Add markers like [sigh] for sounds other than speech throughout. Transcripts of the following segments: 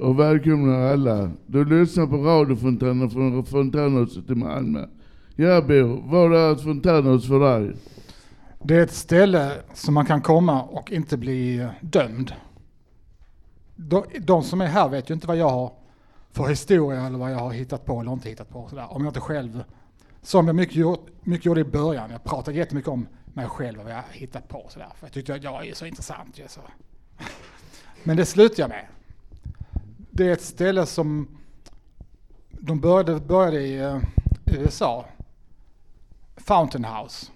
och välkomna alla. Du lyssnar på radiofontänen från Fontänhuset i Malmö. Ja Bo, vad är ett fontänhus för dig? Det är ett ställe som man kan komma och inte bli dömd. De, de som är här vet ju inte vad jag har för historia eller vad jag har hittat på eller inte hittat på. Sådär. Om jag inte själv, som jag mycket, gjort, mycket gjorde i början, jag pratade jättemycket om mig själv och vad jag hittat på. Sådär. För jag tyckte att jag är så intressant. Jag så. Men det slutar jag med. Det är ett ställe som de började, började i eh, USA. Fountain House.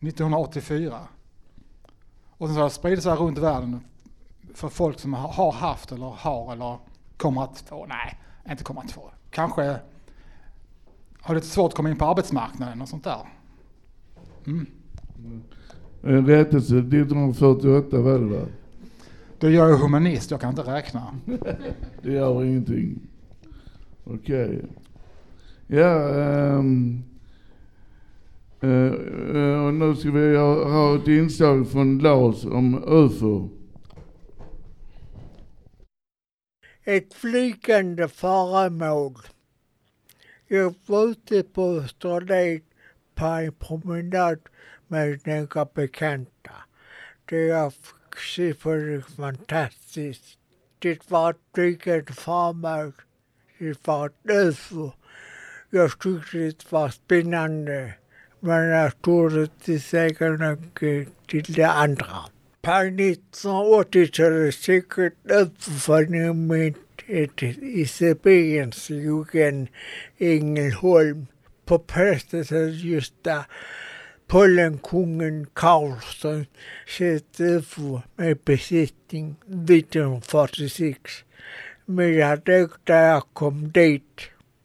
1984. Och sen så har det spridit sig runt världen för folk som har haft eller har eller kommer att få, nej, inte kommer att få. Kanske har lite svårt att komma in på arbetsmarknaden och sånt där. Mm. En rättelse, 1948 var det där. Då jag är humanist, jag kan inte räkna. [laughs] det gör ingenting. Okej. Okay. Ja, um, uh, uh, och nu ska vi ha, ha ett inslag från Lars om UFO. Ett flygande föremål. Jag var ute på Österlen på en promenad med några bekanta. Det jag fick se var fantastiskt. Det var ett flygande föremål. Det var ett UFO. Jag tyckte det var spännande. Men jag trodde inte säga något till det andra. På 1980-talet säkert uppföljningen i Sibiriens jugend Ängelholm på prästet just där Pollenkungen Karlsson sett UFO med besittning 1946. Mina jag kom dit.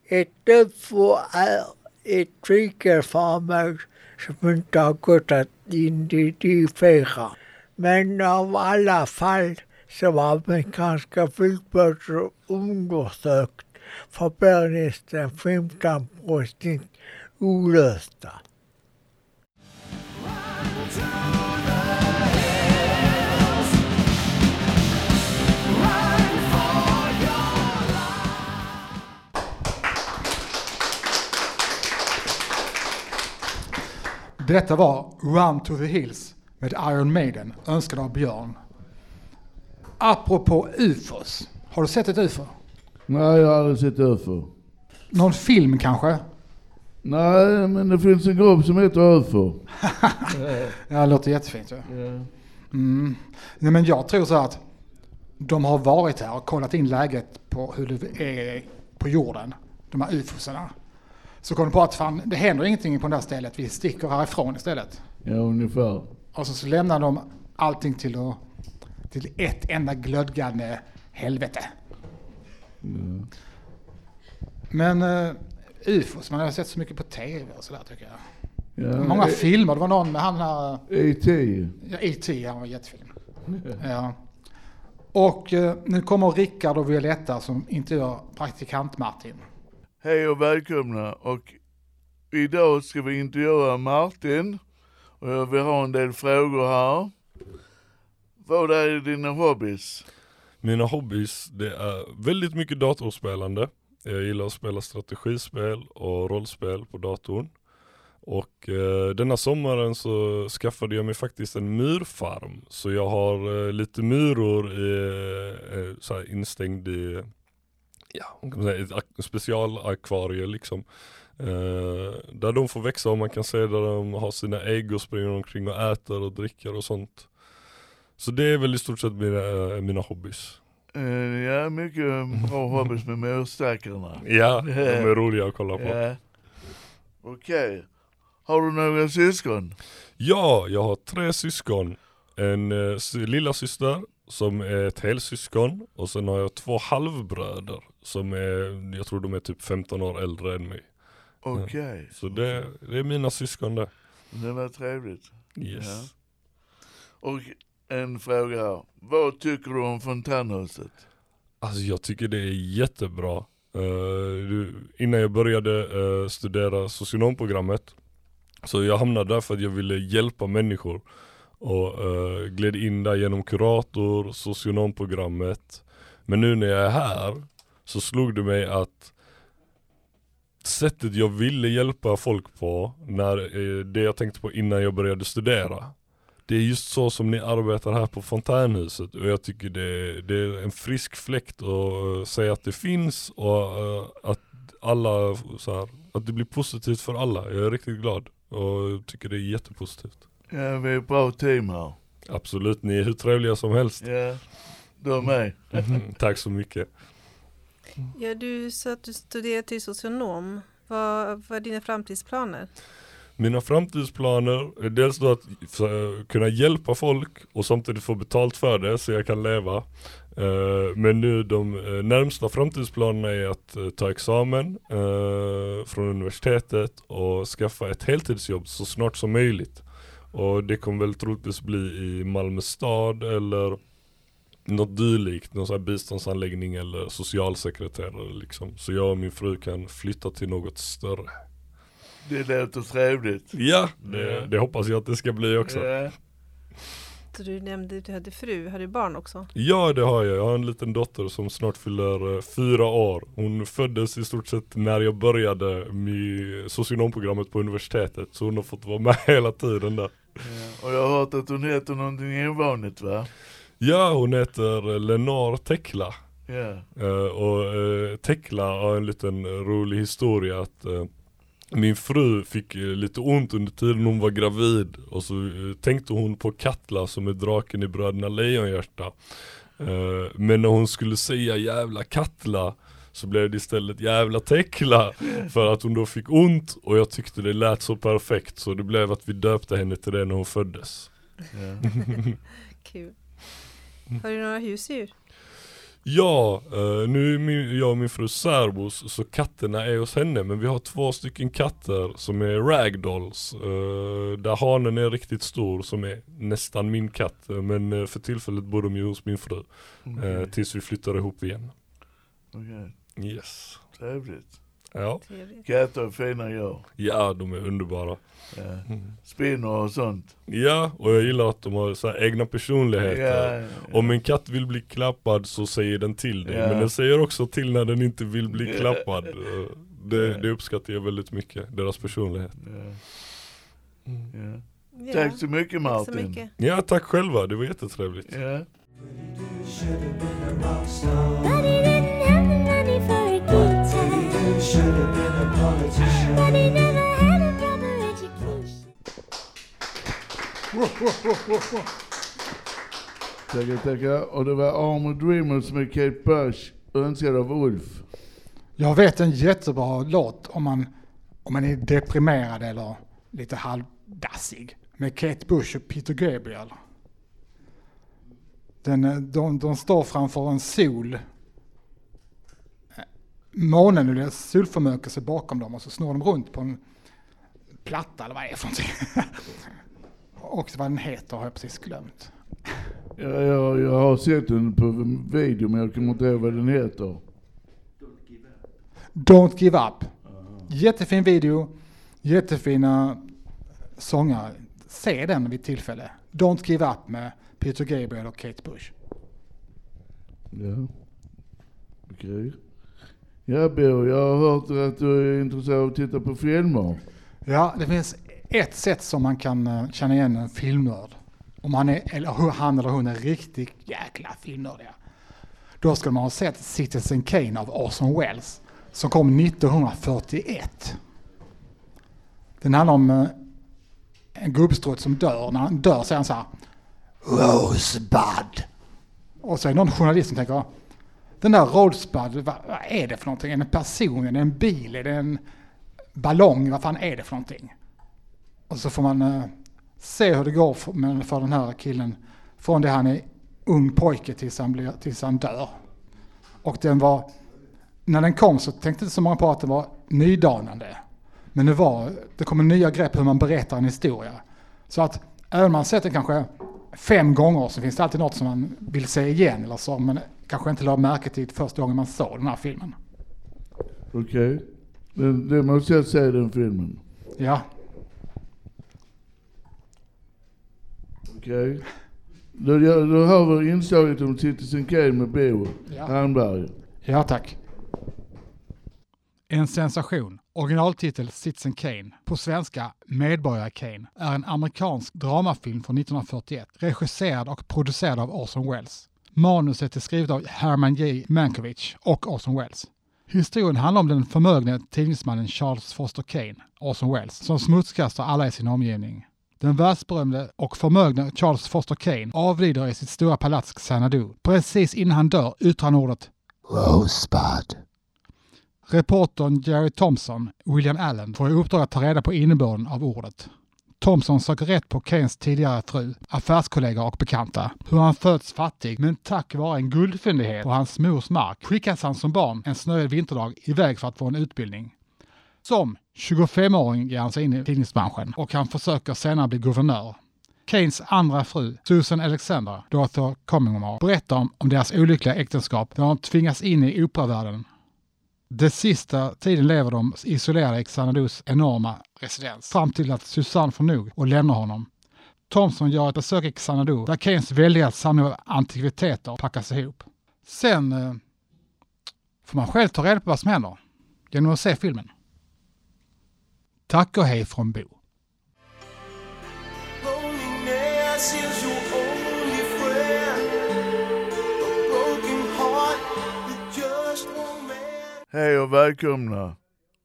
Ett UFO är ett flygelföremål som inte har gått att identifiera. Men av alla fall som amerikanska flygplatser undersökt förblir nästan 15 procent olösta. Detta var Run to the Hills med Iron Maiden, önskad av Björn. Apropå ufos, har du sett ett ufo? Nej, jag har aldrig sett ufo. Någon film kanske? Nej, men det finns en grupp som heter ufo. [laughs] ja, det låter jättefint ju. Ja. Mm. Nej, men jag tror så att de har varit här och kollat in läget på hur det är på jorden, de här ufosarna. Så kom de på att fan, det händer ingenting på det här stället, vi sticker härifrån istället. Ja, ungefär. Och så, så lämnar de allting till, att, till ett enda glödgande helvete. Mm. Men uh, ufos, man har sett så mycket på tv och sådär tycker jag. Ja, Många e filmer, det var någon med han här... E.T. Ja, E.T. han var jättefin. ja. Och uh, nu kommer Rickard och Violetta som intervjuar praktikant Martin. Hej och välkomna och idag ska vi intervjua Martin och jag vill ha en del frågor här. Vad är dina hobbys? Mina hobbys, det är väldigt mycket datorspelande. Jag gillar att spela strategispel och rollspel på datorn. Och eh, denna sommaren så skaffade jag mig faktiskt en murfarm, Så jag har eh, lite muror i, eh, så instängd i ja, kan man säga, ett specialakvarie liksom. Eh, där de får växa och man kan se där de har sina ägg och springer omkring och äter och dricker och sånt. Så det är väl i stort sett mina, eh, mina hobbys. Uh, ja, mycket [laughs] bra hobbys med myrstackarna. ja, de är [laughs] roliga att kolla på. Ja. Okej. Okay. Har du några syskon? Ja, jag har tre syskon. En uh, lilla syster som är ett helsyskon och sen har jag två halvbröder som är, jag tror de är typ 15 år äldre än mig. Okej. Okay. Så det, det, är mina syskon det. Det var trevligt. Yes. Ja. Och en fråga här. Vad tycker du om fontänhuset? Alltså jag tycker det är jättebra. Uh, innan jag började uh, studera socionomprogrammet Så jag hamnade där för att jag ville hjälpa människor och uh, gled in där genom kurator, socionomprogrammet. Men nu när jag är här så slog det mig att sättet jag ville hjälpa folk på, när, uh, det jag tänkte på innan jag började studera. Det är just så som ni arbetar här på Fontänhuset och jag tycker det, det är en frisk fläkt att uh, säga att det finns och att alla, så här, att det blir positivt för alla. Jag är riktigt glad och tycker det är jättepositivt. Ja, vi är ett bra team här. Absolut, ni är hur trevliga som helst. Ja, du med. [laughs] Tack så mycket. Ja, du sa att du studerar till socionom. Vad, vad är dina framtidsplaner? Mina framtidsplaner är dels då att eh, kunna hjälpa folk och samtidigt få betalt för det så jag kan leva. Eh, men nu de eh, närmsta framtidsplanerna är att ta examen från universitetet och skaffa ett heltidsjobb så snart som möjligt. Och det kommer väl troligtvis bli i Malmö stad eller något dylikt, någon sån här biståndsanläggning eller socialsekreterare liksom. Så jag och min fru kan flytta till något större. Det låter trevligt. Ja, det, det hoppas jag att det ska bli också. Ja. Så du nämnde att du hade fru, har du barn också? Ja det har jag, jag har en liten dotter som snart fyller uh, fyra år. Hon föddes i stort sett när jag började med socionomprogrammet på universitetet. Så hon har fått vara med [laughs] hela tiden där. Ja. Och jag har hört att hon heter någonting ovanligt va? Ja hon heter Lenore Tekla. Ja. Uh, och uh, Tekla har en liten rolig historia att min fru fick eh, lite ont under tiden hon var gravid och så eh, tänkte hon på Katla som är draken i Bröderna Lejonhjärta. Eh, men när hon skulle säga jävla Katla så blev det istället jävla Tekla för att hon då fick ont och jag tyckte det lät så perfekt så det blev att vi döpte henne till det när hon föddes. Ja. [laughs] Kul. Har du några husdjur? Ja, uh, nu är min, jag och min fru särbos så katterna är hos henne men vi har två stycken katter som är ragdolls. Uh, där hanen är riktigt stor som är nästan min katt men uh, för tillfället bor de ju hos min fru. Okay. tills vi flyttar ihop igen. Okej, Yes. trevligt. Ja. Katter är fina jag. ja, de är underbara. Ja. Mm. Spinner och sånt. Ja, och jag gillar att de har så här egna personligheter. Ja, ja. Om en katt vill bli klappad så säger den till dig, Ja. men den säger också till när den inte vill bli klappad. Det, det uppskattar jag väldigt mycket, deras personlighet. Ja. Ja. Ja. Tack så mycket Tack Martin. så mycket. Ja, tack själva, det var jättetrevligt. You should have been a politician. But he never had a proper education. Tackar, tackar. Och det var Armor Dreamers med Kate Bush, önskad av Ulf. Jag vet en jättebra låt om man, om man är deprimerad eller lite halvdassig. Med Kate Bush och Peter Gabriel. Den, eh, de, de står framför en sol. Månen och deras solförmörkelse bakom dem och så snor de runt på en platta eller vad det är för någonting. [laughs] och vad den heter har jag precis glömt. Ja, jag, jag har sett den på video men jag kommer inte ihåg vad den heter. Don't Give Up. Jättefin video, jättefina sångare. Se den vid tillfälle. Don't Give Up med Peter Gabriel och Kate Bush. Ja. Okej. Ja Bo, jag har hört att du är intresserad av att titta på filmer. Ja, det finns ett sätt som man kan eh, känna igen en filmnörd. Om han, är, eller hur han eller hon är riktigt jäkla filmnördiga. Då ska man ha sett Citizen Kane av Orson Welles som kom 1941. Den handlar om eh, en gubbstrutt som dör. När han dör säger han så här Rosebud. Och så är det någon journalist som tänker den där Rosebud, vad, vad är det för någonting? Är det en person? Är det en bil? Är det en ballong? Vad fan är det för någonting? Och så får man eh, se hur det går för, för den här killen från det han är ung pojke tills han, blir, tills han dör. Och den var, när den kom så tänkte inte så många på att den var nydanande. Men det var, det kommer nya grepp hur man berättar en historia. Så att även om man sett den kanske fem gånger så finns det alltid något som man vill se igen eller så. Men kanske inte la märke till första gången man såg den här filmen. Okej. Det, det måste jag se den filmen. Ja, Okej. Då, gör- då har vi inslaget om Citizen Kane med Bo Ja. Hernberg. Ja tack. En sensation. Originaltitel Citizen Kane, på svenska Medborgare Kane, är en amerikansk dramafilm från 1941, regisserad och producerad av Orson Welles. Manuset är skrivet av Herman J. Mankiewicz och Orson Welles. Historien handlar om den förmögne tidningsmannen Charles Foster Kane, Orson Welles, som smutskastar alla i sin omgivning. Den världsberömde och förmögne Charles Foster Kane avlider i sitt stora palats Xanadu. Precis innan han dör yttrar han ordet Rosebud. Reportern Jerry Thompson, William Allen, får i uppdrag att ta reda på innebörden av ordet. Thompson söker rätt på Kanes tidigare fru, affärskollegor och bekanta. Hur han föds fattig, men tack vare en guldfyndighet på hans mors mark skickas han som barn en snöig vinterdag iväg för att få en utbildning. Som 25-åring ger han sig in i tidningsbranschen och han försöker senare bli guvernör. Keynes andra fru, Susan Alexander, Dorothy Comingham, berättar om, om deras olyckliga äktenskap där de tvingas in i operavärlden. Den sista tiden lever de isolerade i Xanadus enorma residens fram till att Susanne får nog och lämnar honom. Thompson gör ett besök i Xanadu där Keynes väldiga samling av antikviteter packas ihop. Sen eh, får man själv ta reda på vad som händer genom att se filmen. Tack och hej från Bo. Hej och välkomna.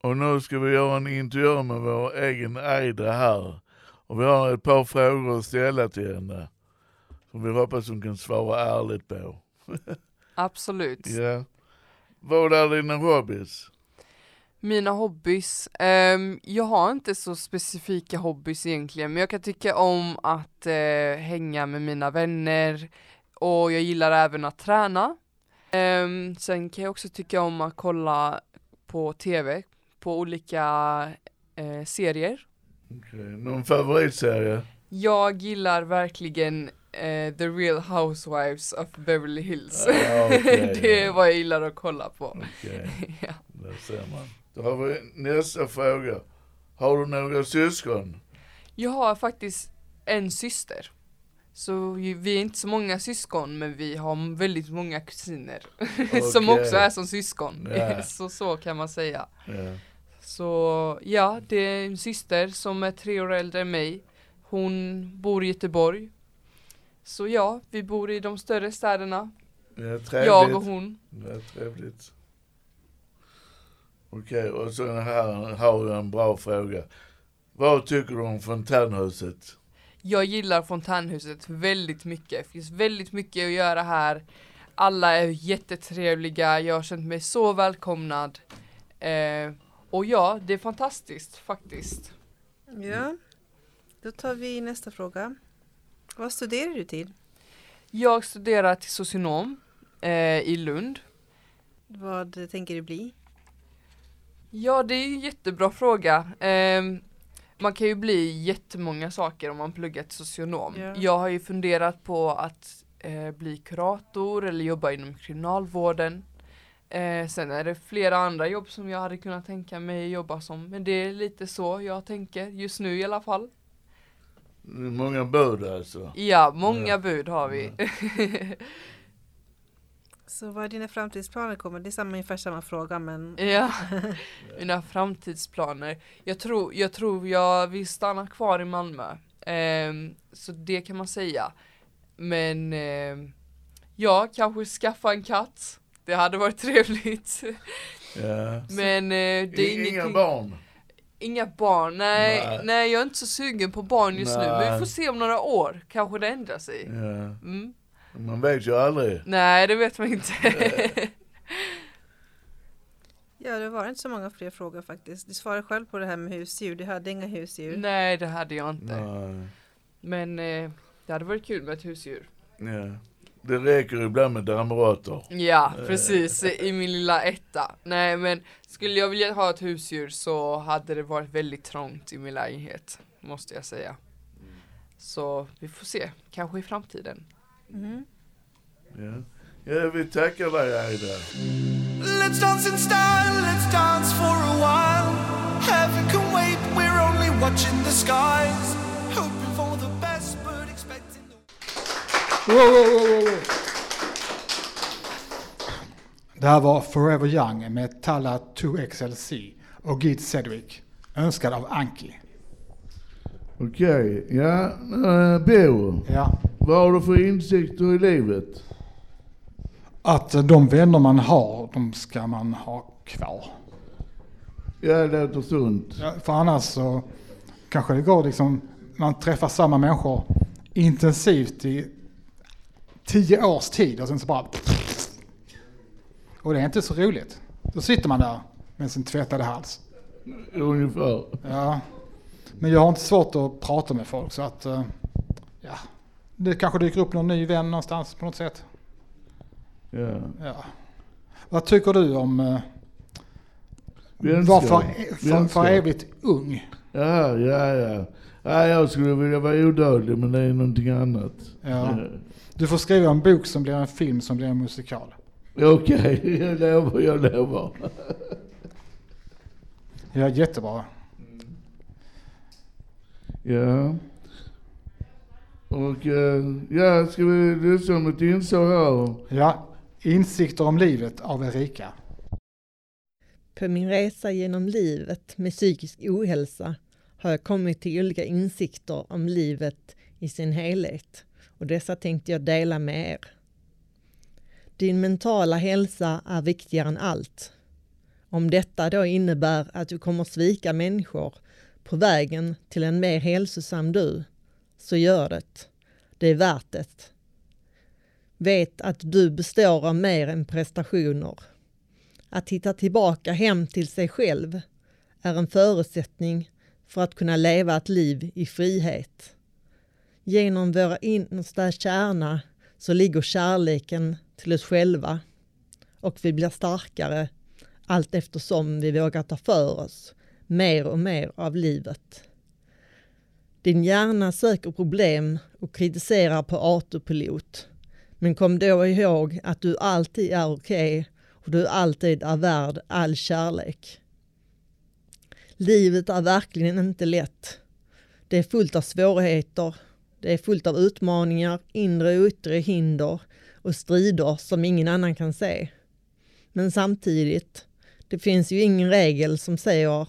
Och nu ska vi göra en intervju med vår egen Aida här. Och vi har ett par frågor att ställa till henne. Som vi hoppas hon kan svara ärligt på. [laughs] Absolut. Ja. Vad är dina hobbys? Mina hobbys, ehm, jag har inte så specifika hobbys egentligen, men jag kan tycka om att eh, hänga med mina vänner och jag gillar även att träna. Ehm, sen kan jag också tycka om att kolla på tv, på olika eh, serier. Okej, Någon favoritserie? Jag gillar verkligen eh, The Real Housewives of Beverly Hills. Ja, okej, [laughs] det är vad jag gillar att kolla på. Okej, [laughs] ja. där ser man. Då har vi nästa fråga. Har du några syskon? Jag har faktiskt en syster. Så vi är inte så många syskon men vi har väldigt många kusiner [laughs] som Okej. också är som syskon. Ja. [laughs] så så kan man säga. Ja. Så ja, det är en syster som är tre år äldre än mig. Hon bor i Göteborg. Så ja, vi bor i de större städerna. Jag och hon. Det är trevligt. Okej, och så här har jag en bra fråga. Vad tycker du om fontänhuset? Jag gillar fontänhuset väldigt mycket. Det finns väldigt mycket att göra här. Alla är jättetrevliga, jag har känt mig så välkomnad. Eh, och ja, det är fantastiskt faktiskt. Ja, då tar vi nästa fråga. Vad studerar du till? Jag studerar till socionom eh, i Lund. Vad tänker du bli? Ja, det är en jättebra fråga. Ehm, man kan ju bli jättemånga saker om man pluggar till socionom. Ja. Jag har ju funderat på att eh, bli kurator eller jobba inom kriminalvården. Eh, sen är det flera andra jobb som jag hade kunnat tänka mig jobba som. Men det är lite så jag tänker just nu i alla fall. Många bud alltså. Ja, många Ja. bud har vi. [laughs] Så vad är dina framtidsplaner kommer? Det är samma, ungefär samma fråga men Ja, [laughs] mina framtidsplaner. Jag tror, jag tror jag vill stanna kvar i Malmö. Ehm, så det kan man säga. Men ehm, ja, kanske skaffa en katt. Det hade varit [laughs] trevligt. Ja. Men eh, det är Inga ingenting. barn? Inga barn, nej, Nej. nej. jag är inte så sugen på barn just nu. Men Nej. vi får se om några år, kanske det ändrar sig. Ja. Mm. Man vet ju aldrig. Nej, det vet man inte. [laughs] ja, det var inte så många fler frågor faktiskt. Du svarade själv på det här med husdjur. Du hade inga husdjur. nej, det hade jag inte. Nej. Men eh, det hade varit kul med ett husdjur. Ja. Det räcker ibland med dammråttor. Ja, Eh. precis, i min lilla etta. Nej men, skulle jag vilja ha ett husdjur så hade det varit väldigt trångt i min lägenhet, måste jag säga. Så vi får se, kanske i framtiden. Mhm. Ja. ja, vi tackar dig Aida. Let's dance in style, let's dance for a while. Heaven can wait, we're only watching the skies. Hoping for the best, but expecting the wow, wow, wow, wow. Det här var Forever Young med Talla 2XLC och Git Sedgwick. Önskad av Anki. Okej, ja. Uh, Bo, Ja. Vad har du för insikter i livet? Att de vänner man har, de ska man ha kvar. Ja, det låter sunt. Ja, för annars så kanske det går liksom, man träffar samma människor intensivt i tio års tid och sen så bara... Och det är inte så roligt. Då sitter man där med sin tvättade hals. Ungefär. Ja. Men jag har inte svårt att prata med folk så att... eh, Ja. Det kanske dyker upp någon ny vän någonstans på något sätt. Ja. Ja. Vad tycker du om... Uh, Vänskap. var för, för, evigt ung? Ja, ja, ja. ja. Jag skulle vilja vara odödlig men det är någonting annat. Ja. Du får skriva en bok som blir en film som blir en musikal. Ja, Okej, [laughs] jag lovar, jag lovar. Ja, jättebra. Ja. Och eh, ja, ska vi lyssna om ett inslag här? Ja, Insikter om livet av Erika. På min resa genom livet med psykisk ohälsa har jag kommit till olika insikter om livet i sin helhet och dessa tänkte jag dela med er. Din mentala hälsa är viktigare än allt. Om detta då innebär att du kommer svika människor på vägen till en mer hälsosam du, så gör det. Det är värt det. Vet att du består av mer än prestationer. Att hitta tillbaka hem till sig själv är en förutsättning för att kunna leva ett liv i frihet. Genom vår innersta kärna så ligger kärleken till oss själva och vi blir starkare allt eftersom vi vågar ta för oss mer och mer av livet. Din hjärna söker problem och kritiserar på autopilot. Men kom då ihåg att du alltid är okej och du alltid är värd all kärlek. Livet är verkligen inte lätt. Det är fullt av svårigheter. Det är fullt av utmaningar, inre och yttre hinder och strider som ingen annan kan se. Men samtidigt, det finns ju ingen regel som säger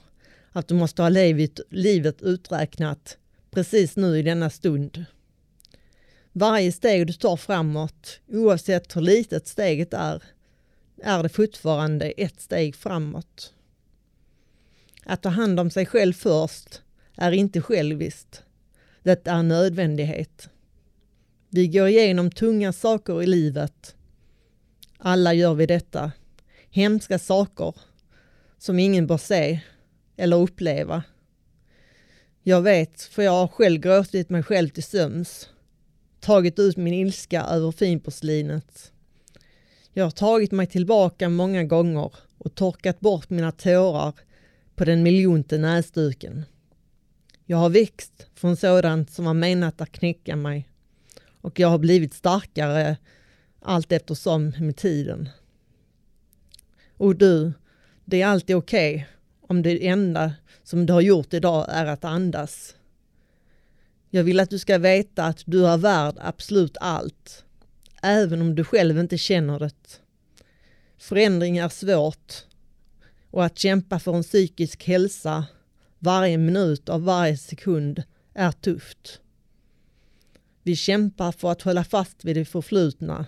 att du måste ha livet, livet uträknat precis nu i denna stund. Varje steg du tar framåt, oavsett hur litet steget är, är det fortfarande ett steg framåt. Att ta hand om sig själv först är inte själviskt. Det är en nödvändighet. Vi går igenom tunga saker i livet. Alla gör vi detta. Hemska saker som ingen bör se eller uppleva. Jag vet, för jag har själv gråtit mig själv till söms. Tagit ut min ilska över finporslinet. Jag har tagit mig tillbaka många gånger och torkat bort mina tårar på den miljonte näsduken. Jag har växt från sådant som var menat att knäcka mig och jag har blivit starkare allt eftersom med tiden. Och du, det är alltid okej om det enda som du har gjort idag är att andas. Jag vill att du ska veta att du är värd absolut allt, även om du själv inte känner det. Förändring är svårt och att kämpa för en psykisk hälsa varje minut av varje sekund är tufft. Vi kämpar för att hålla fast vid det förflutna.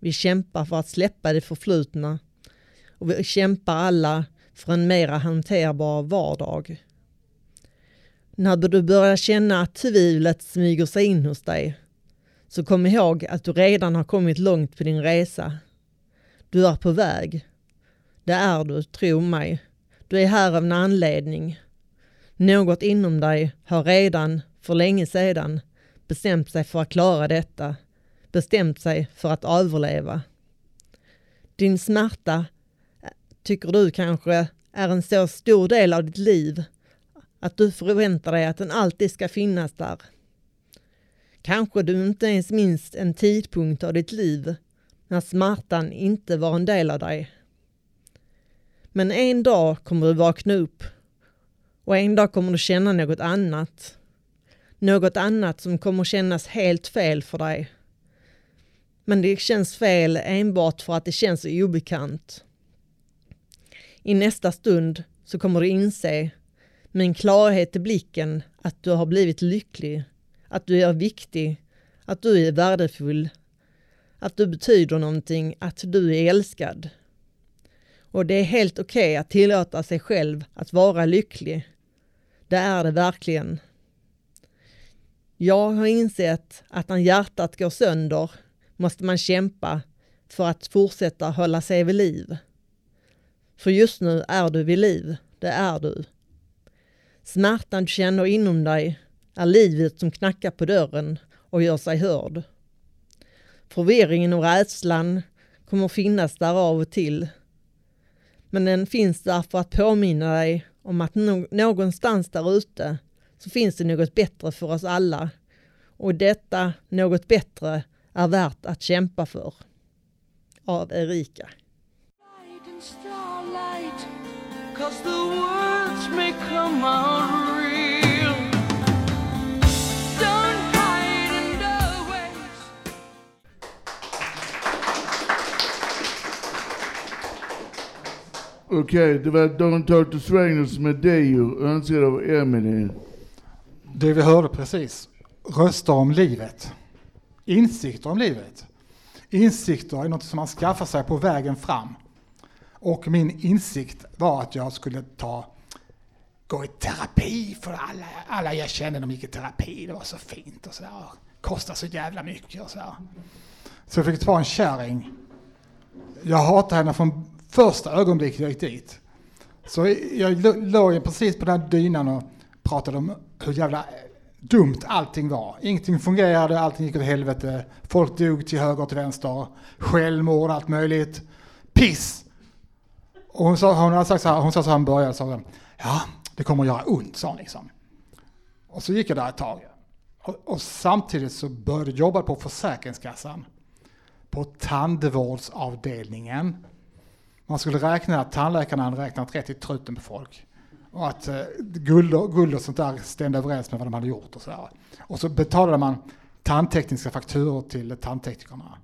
Vi kämpar för att släppa det förflutna. Och vi kämpar alla för en mera hanterbar vardag. När du börjar känna att tvivlet smyger sig in hos dig, så kom ihåg att du redan har kommit långt på din resa. Du är på väg. Det är du, tro mig. Du är här av en anledning. Något inom dig har redan, för länge sedan, bestämt sig för att klara detta. Bestämt sig för att överleva. Din smärta tycker du kanske är en så stor del av ditt liv att du förväntar dig att den alltid ska finnas där. Kanske du inte ens minns en tidpunkt av ditt liv när smärtan inte var en del av dig. Men en dag kommer du vakna upp och en dag kommer du känna något annat. Något annat som kommer kännas helt fel för dig. Men det känns fel enbart för att det känns obekant. I nästa stund så kommer du inse med en klarhet i blicken att du har blivit lycklig, att du är viktig, att du är värdefull, att du betyder någonting, att du är älskad. Och det är helt okej att tillåta sig själv att vara lycklig. Det är det verkligen. Jag har insett att när hjärtat går sönder måste man kämpa för att fortsätta hålla sig vid liv. För just nu är du vid liv, det är du. Smärtan du känner inom dig är livet som knackar på dörren och gör sig hörd. Förvirringen och rädslan kommer finnas där av och till. Men den finns där för att påminna dig om att någonstans där ute så finns det något bättre för oss alla. Och detta något bättre är värt att kämpa för. Av Erika cause the words may come out real. Don't hide in the waves. Okej, det var Don't Talk to Strangers med Dejo, önskad av Emily. Det vi hörde precis, röster om livet. Insikter om livet. Insikter är något som man skaffar sig på vägen fram. Och min insikt var att jag skulle ta, gå i terapi för alla, alla jag kände de gick i terapi. Det var så fint och sådär. Kostar så jävla mycket och sådär. Så jag fick ta en kärring. Jag hatade henne från första ögonblicket jag gick dit. Så jag låg precis på den här dynan och pratade om hur jävla dumt allting var. Ingenting fungerade, allting gick åt helvete. Folk dog till höger och till vänster. Självmord, allt möjligt. Piss! Och hon, sa, hon hade sagt så här, hon sa så här i början, sa hon, ja, det kommer att göra ont, sa hon liksom. Och så gick jag där ett tag. Och, och samtidigt så började jag jobba på Försäkringskassan. På tandvårdsavdelningen. Man skulle räkna att tandläkarna hade räknat rätt i truten på folk. Och att eh, guld, och, guld och sånt där stämde överens med vad de hade gjort och sådär. Och så betalade man tandtekniska fakturor till tandteknikerna.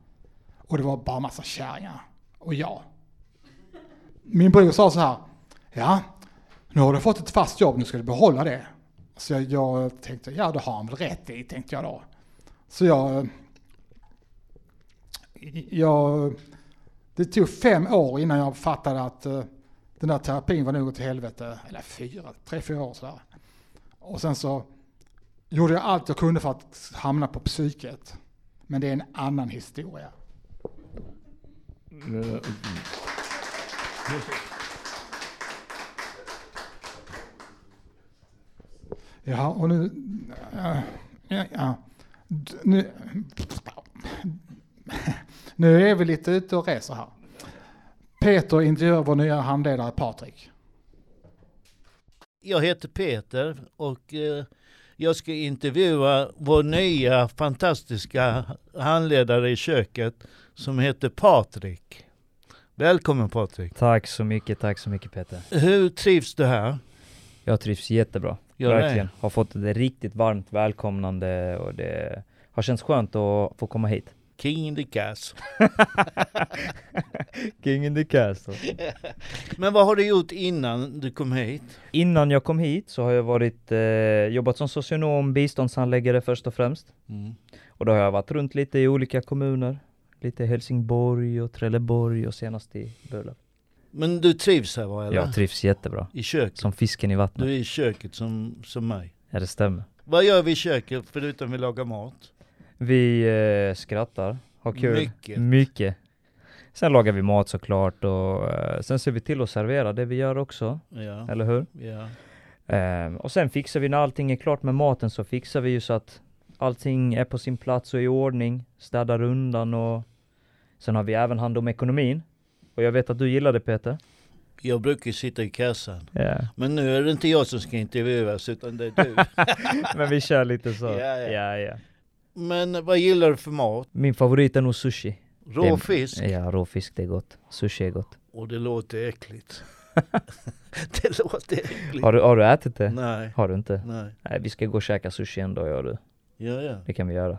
Och det var bara massa kärringar. Och jag. Min bror sa så här, ja, nu har du fått ett fast jobb, nu ska du behålla det. Så jag, jag tänkte, ja det har han väl rätt i, tänkte jag då. Så jag, jag, det tog fem år innan jag fattade att uh, den där terapin var nog åt helvete, eller fyra, tre, fyra år sådär. Och sen så gjorde jag allt jag kunde för att hamna på psyket. Men det är en annan historia. Eh, Ja, och nu... Ja, ja, nu, nu är vi lite ute och reser här. Peter intervjuar vår nya handledare Patrik. Jag heter Peter och eh, jag ska intervjua vår nya fantastiska handledare i köket som heter Patrik. Välkommen Patrik. Tack så mycket, tack så mycket Peter. Hur trivs du här? Jag trivs jättebra. Gör det? Verkligen. Har fått ett riktigt varmt välkomnande och det har känts skönt att få komma hit. King in the castle. [laughs] King in the castle. [laughs] Men vad har du gjort innan du kom hit? Innan jag kom hit så har jag varit, eh, jobbat som socionom, biståndshandläggare först och främst. Mm. Och då har jag varit runt lite i olika kommuner. Lite Helsingborg och Trelleborg och senast i Burlöv. Men du trivs här va? Eller? Jag trivs jättebra. I köket? Som fisken i vattnet. Du är i köket som, som mig. Ja det stämmer. Vad gör vi i köket förutom vi lagar mat? Vi eh, skrattar, har kul. Mycket. Mycket. Sen lagar vi mat såklart och eh, sen ser vi till att servera det vi gör också. Ja. Eller hur? Ja. Ehm, och sen fixar vi när allting är klart med maten så fixar vi ju så att allting är på sin plats och i ordning. Städar undan och sen har vi även hand om ekonomin. Och jag vet att du gillar det Peter. Jag brukar sitta i kassan. Ja. Men nu är det inte jag som ska intervjuas utan det är du. [laughs] Men vi kör lite så. Ja, ja. ja, ja. Men vad gillar du för mat? Min favorit är nog sushi. Rå Det-? Ja, rå fisk det är gott. Sushi är gott. Och det låter äckligt. [laughs] det låter äckligt. Har du, har du ätit det? Nej. Har du inte? Nej. Nej, vi ska gå och käka sushi en dag jag och du. Ja, ja. Det kan vi göra.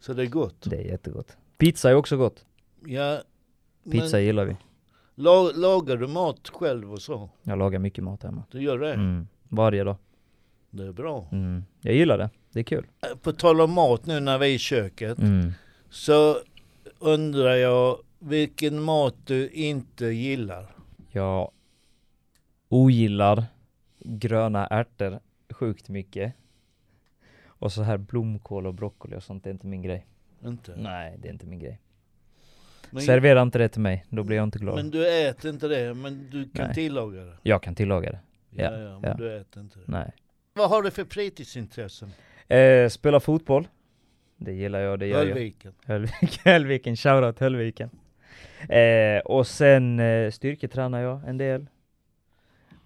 Så det är gott? Det är jättegott. Pizza är också gott. Ja, Pizza men gillar vi. la, lagar du mat själv och så? Jag lagar mycket mat hemma. Du gör det? Mm. Varje dag. Det är bra. Mm. Jag gillar det. Det är kul. På tal om mat nu när vi är i köket. Mm. Så undrar jag vilken mat du inte gillar. Jag ogillar gröna ärtor sjukt mycket. Och så här blomkål och broccoli och sånt, det är inte min grej. Inte? Nej, det är inte min grej. Men- Servera inte det till mig, då blir jag inte glad. Men du äter inte det, men du kan Nej. tillaga det? Jag kan tillaga det. Ja, ja, men du äter inte det. Nej. Vad har du för fritidsintressen? Eh, spela fotboll. Det gillar jag, det gör Höllviken. jag. Höllviken. [laughs] Höllviken, shoutout Höllviken. Eh, och sen eh, styrketränar jag en del.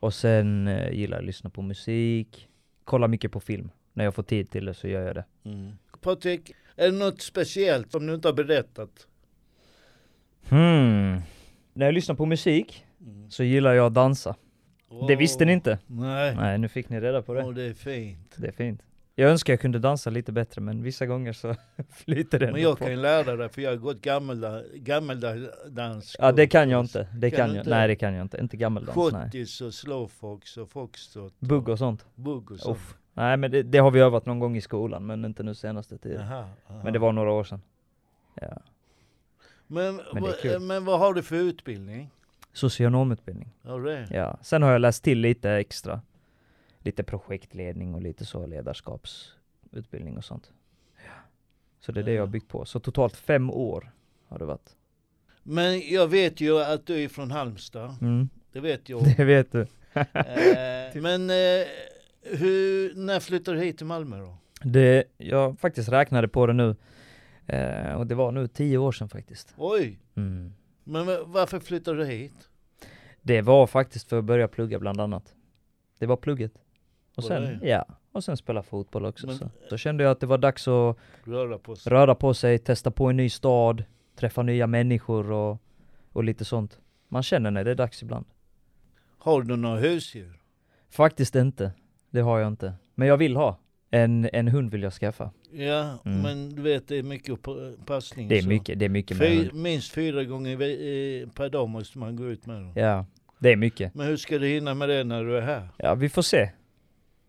Och sen eh, gillar jag att lyssna på musik. Kolla mycket på film. När jag får tid till det så gör jag det. Mm. Patrik, är det något speciellt som du inte har berättat? Hmm. När jag lyssnar på musik så gillar jag att dansa. Det visste ni inte? Nej. Nej, nu fick ni reda på det. Åh, det är fint. Det är fint. Jag önskar jag kunde dansa lite bättre men vissa gånger så [laughs] flyter det Men jag på. kan ju lära dig för jag har gått gammelda, gammeldans. Ja det kan jag inte, det Kan kan, jag, inte? nej det kan jag inte, inte gammeldans nej. Schottis och slowfox och foxtrot. Bugg och sånt? Bugg och sånt. Uff. Nej men det, det har vi övat någon gång i skolan men inte nu senaste tiden. Aha, aha. Men det var några år sedan. Ja. Men, Men men vad har du för utbildning? Socionomutbildning. Du det? Ja. Sen har jag läst till lite extra. Lite projektledning och lite så ledarskapsutbildning och sånt. Ja. Så det är det jag har byggt på. Så totalt fem år har det varit. Men jag vet ju att du är från Halmstad. Mm. Det vet jag. [laughs] Det vet du. Eh, [laughs] men eh, hur, när flyttade du hit till Malmö då? Det, jag faktiskt räknade på det nu. Eh, och det var nu tio år sedan faktiskt. Oj! Mm. Men va- varför flyttade du hit? Det var faktiskt för att börja plugga bland annat. Det var plugget. Och sen, ja, och sen spela fotboll också. Men- så. Då kände jag att det var dags att Röra på sig. röra på sig, testa på en ny stad, träffa nya människor och, och lite sånt. Man känner när det är dags ibland. Har du några husdjur? Faktiskt inte. Det har jag inte. Men jag vill ha. En, en hund vill jag skaffa. Ja, Mm. men du vet det är mycket pa- passning. Det är så. mycket, det är mycket Fy. Minst fyra gånger per dag måste man gå ut med dem. Ja, det är mycket. Men hur ska du hinna med det när du är här? Ja, vi får se.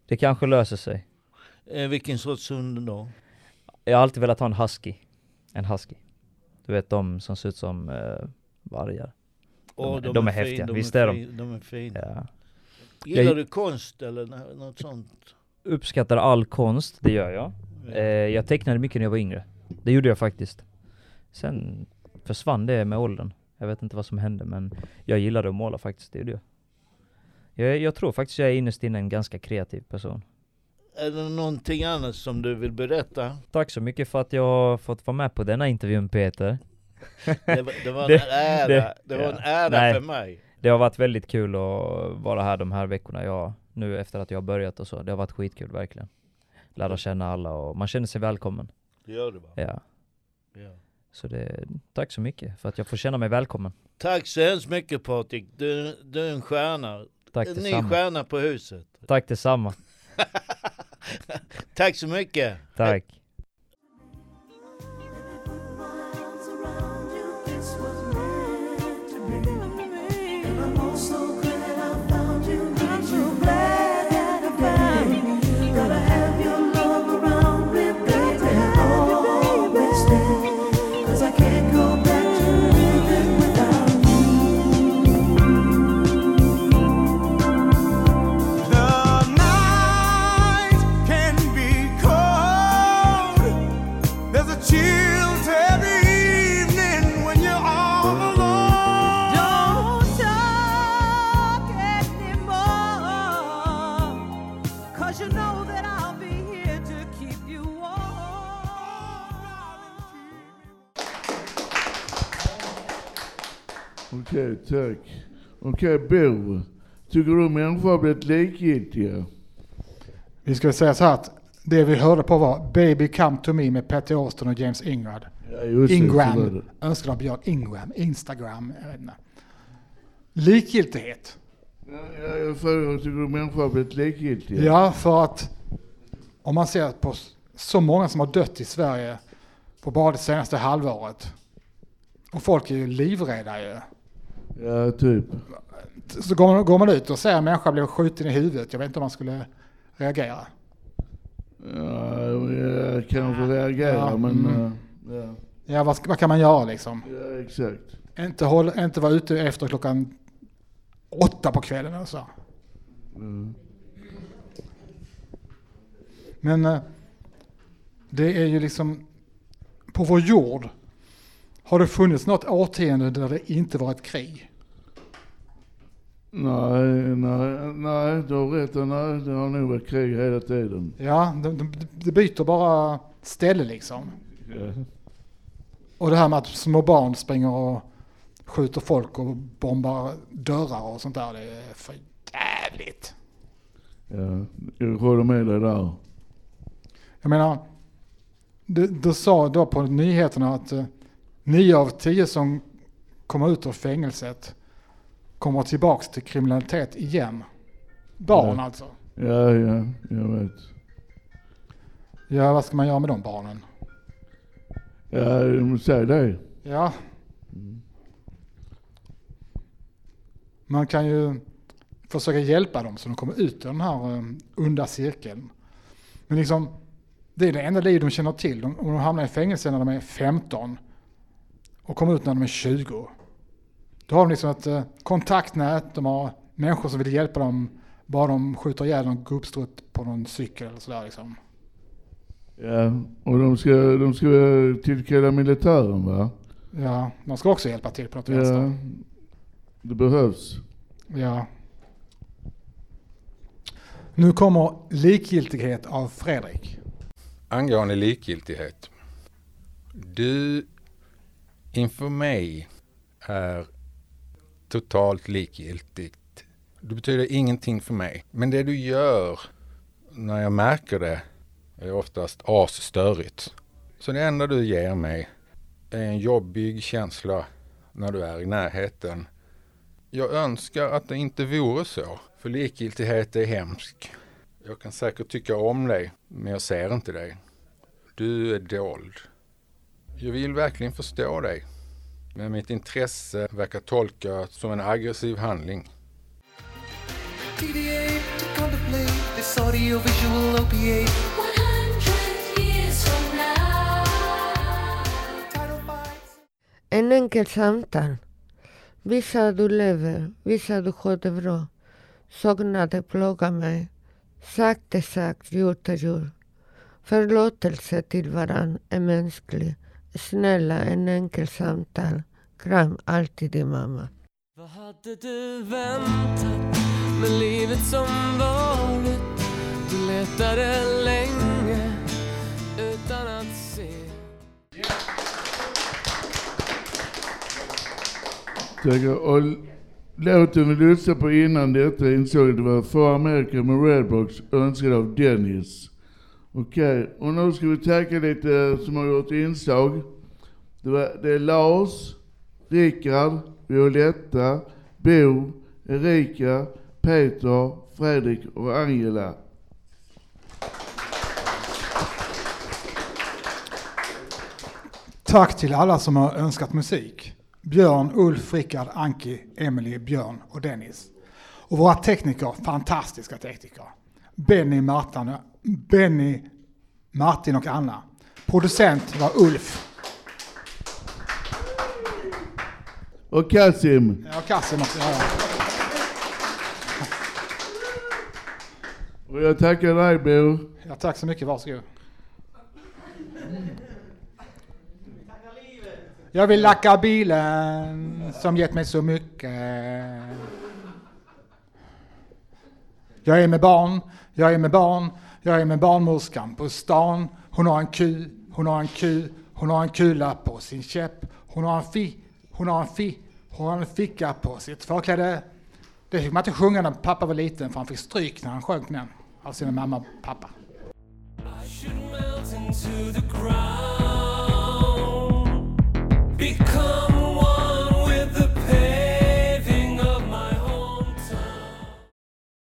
Det kanske löser sig. Eh, vilken sorts hund då? Jag har alltid velat ha en husky. En husky. Du vet de som ser ut som eh, vargar. Åh, de, de är fin, häftiga, de visst är är de? de är fina. Ja. Gillar Jag- du konst eller nå- något sånt? Uppskattar all konst, det gör jag. Eh, jag tecknade mycket när jag var yngre. Det gjorde jag faktiskt. Sen försvann det med åldern. Jag vet inte vad som hände men jag gillade att måla faktiskt, det gjorde jag. Jag, jag tror faktiskt jag är innerst inne en ganska kreativ person. Är det någonting annat som du vill berätta? Tack så mycket för att jag har fått vara med på denna intervjun Peter. [laughs] Det var, det var en [laughs] ära, det, var en ja. ära Nej, för mig. Det har varit väldigt kul att vara här de här veckorna, jag, nu efter att jag har börjat och så. Det har varit skitkul verkligen. Lära känna alla och man känner sig välkommen. Det gör du va? Ja. Ja. Så det, tack så mycket för att jag får känna mig välkommen. Tack så hemskt mycket Patrik, du, du är en stjärna. Tack en ny stjärna på huset. Tack detsamma. [laughs] Tack så mycket. Tack. Okej, tack. Okej, Bo. Tycker du människor har blivit likgiltiga? Vi ska säga så här att det vi hörde på var Baby Come To Me med Petter Austin och James Ingram. Ja, Ingram, önskad av Björn Ingram, Instagram, jag vet inte. Likgiltighet. Ja, jag frågar, tycker du människor har blivit likgiltiga? Ja, för att om man ser på så många som har dött i Sverige på bara det senaste halvåret. Och folk är ju livrädda ju. Ja, typ. Så går man, går man ut och ser en människa bli skjuten i huvudet, jag vet inte om man skulle reagera. Ja, jag kanske reagerar Ja, men... mm. eh, ja. Ja, vad, vad kan man göra liksom? ja, exakt. Inte, hålla, inte vara ute efter klockan åtta på kvällen eller så. Mm. Men eh, det är ju liksom, på vår jord har det funnits något årtionde där det inte varit krig. Nej, nej, nej, du har rätt. Nej, det har nog varit krig hela tiden. Ja, det, det, det byter bara ställe liksom. Ja. Och det här med att små barn springer och skjuter folk och bombar dörrar och sånt där, det är för jävligt. Ja, jag håller med dig där. Jag menar, du, du sa då på nyheterna att eh, nio av tio som kommer ut ur fängelset kommer tillbaks till kriminalitet igen. Barn Ja. alltså. Ja, ja, jag vet. Ja, vad ska man göra med de barnen? Ja, säg det. Ja. Man kan ju försöka hjälpa dem så de kommer ut ur den här eh, onda cirkeln. Men liksom, det är det enda liv de känner till. De, om de hamnar i fängelse när de är 15 och kommer ut när de är 20. Då har de liksom ett eh, kontaktnät, de har människor som vill hjälpa dem bara de skjuter ihjäl någon gubbstrutt på någon cykel eller sådär liksom. Ja, och de ska, de ska tillkalla militären va? Ja, de ska också hjälpa till på något vänster. Ja, det behövs. Ja. Nu kommer likgiltighet av Fredrik. Angående likgiltighet. Du inför mig är totalt likgiltigt. Du betyder ingenting för mig. Men det du gör när jag märker det är oftast asstörigt. Så det enda du ger mig är en jobbig känsla när du är i närheten. Jag önskar att det inte vore så. För likgiltighet är hemsk. Jag kan säkert tycka om dig, men jag ser inte dig. Du är dold. Jag vill verkligen förstå dig. Men mitt intresse verkar tolka som en aggressiv handling. En enkel samtal. Vissa du lever, vissa du har det bra. Saknade plågar mig. Sagt är sagt, gjort är gjort. Förlåtelse till varann är mänsklig. Snälla, en enkel samtal. Kram alltid din mamma. Vad hade du väntat med livet som varit? Du letade länge utan att se Tackar. Och låten vi lyssnade på innan detta insåg att det var For America med Redbox önskad av Dennis. Okej, och nu ska vi tacka lite som har gjort inslag. Det, var, det är Lars, Rickard, Violetta, Bo, Erika, Peter, Fredrik och Angela. Tack till alla som har önskat musik. Björn, Ulf, Rickard, Anki, Emily, Björn och Dennis. Och våra tekniker, fantastiska tekniker. Benny, Martin, Benny, Martin och Anna. Producent var Ulf. Och Kasim. Ja, Kassim också. Ja. Och jag tackar dig Bo. ja, tack så mycket, varsågod. Jag vill lacka bilen som gett mig så mycket. Jag är med barn, jag är med barn, jag är med barnmorskan på stan. Hon har en ku, hon har en ku, hon har en kula på sin käpp. Hon har en fi, hon har en fi, hon har en ficka på sitt förkläde. Det fick man inte sjunga när pappa var liten för han fick stryk när han sjönk med av sina mamma och pappa. become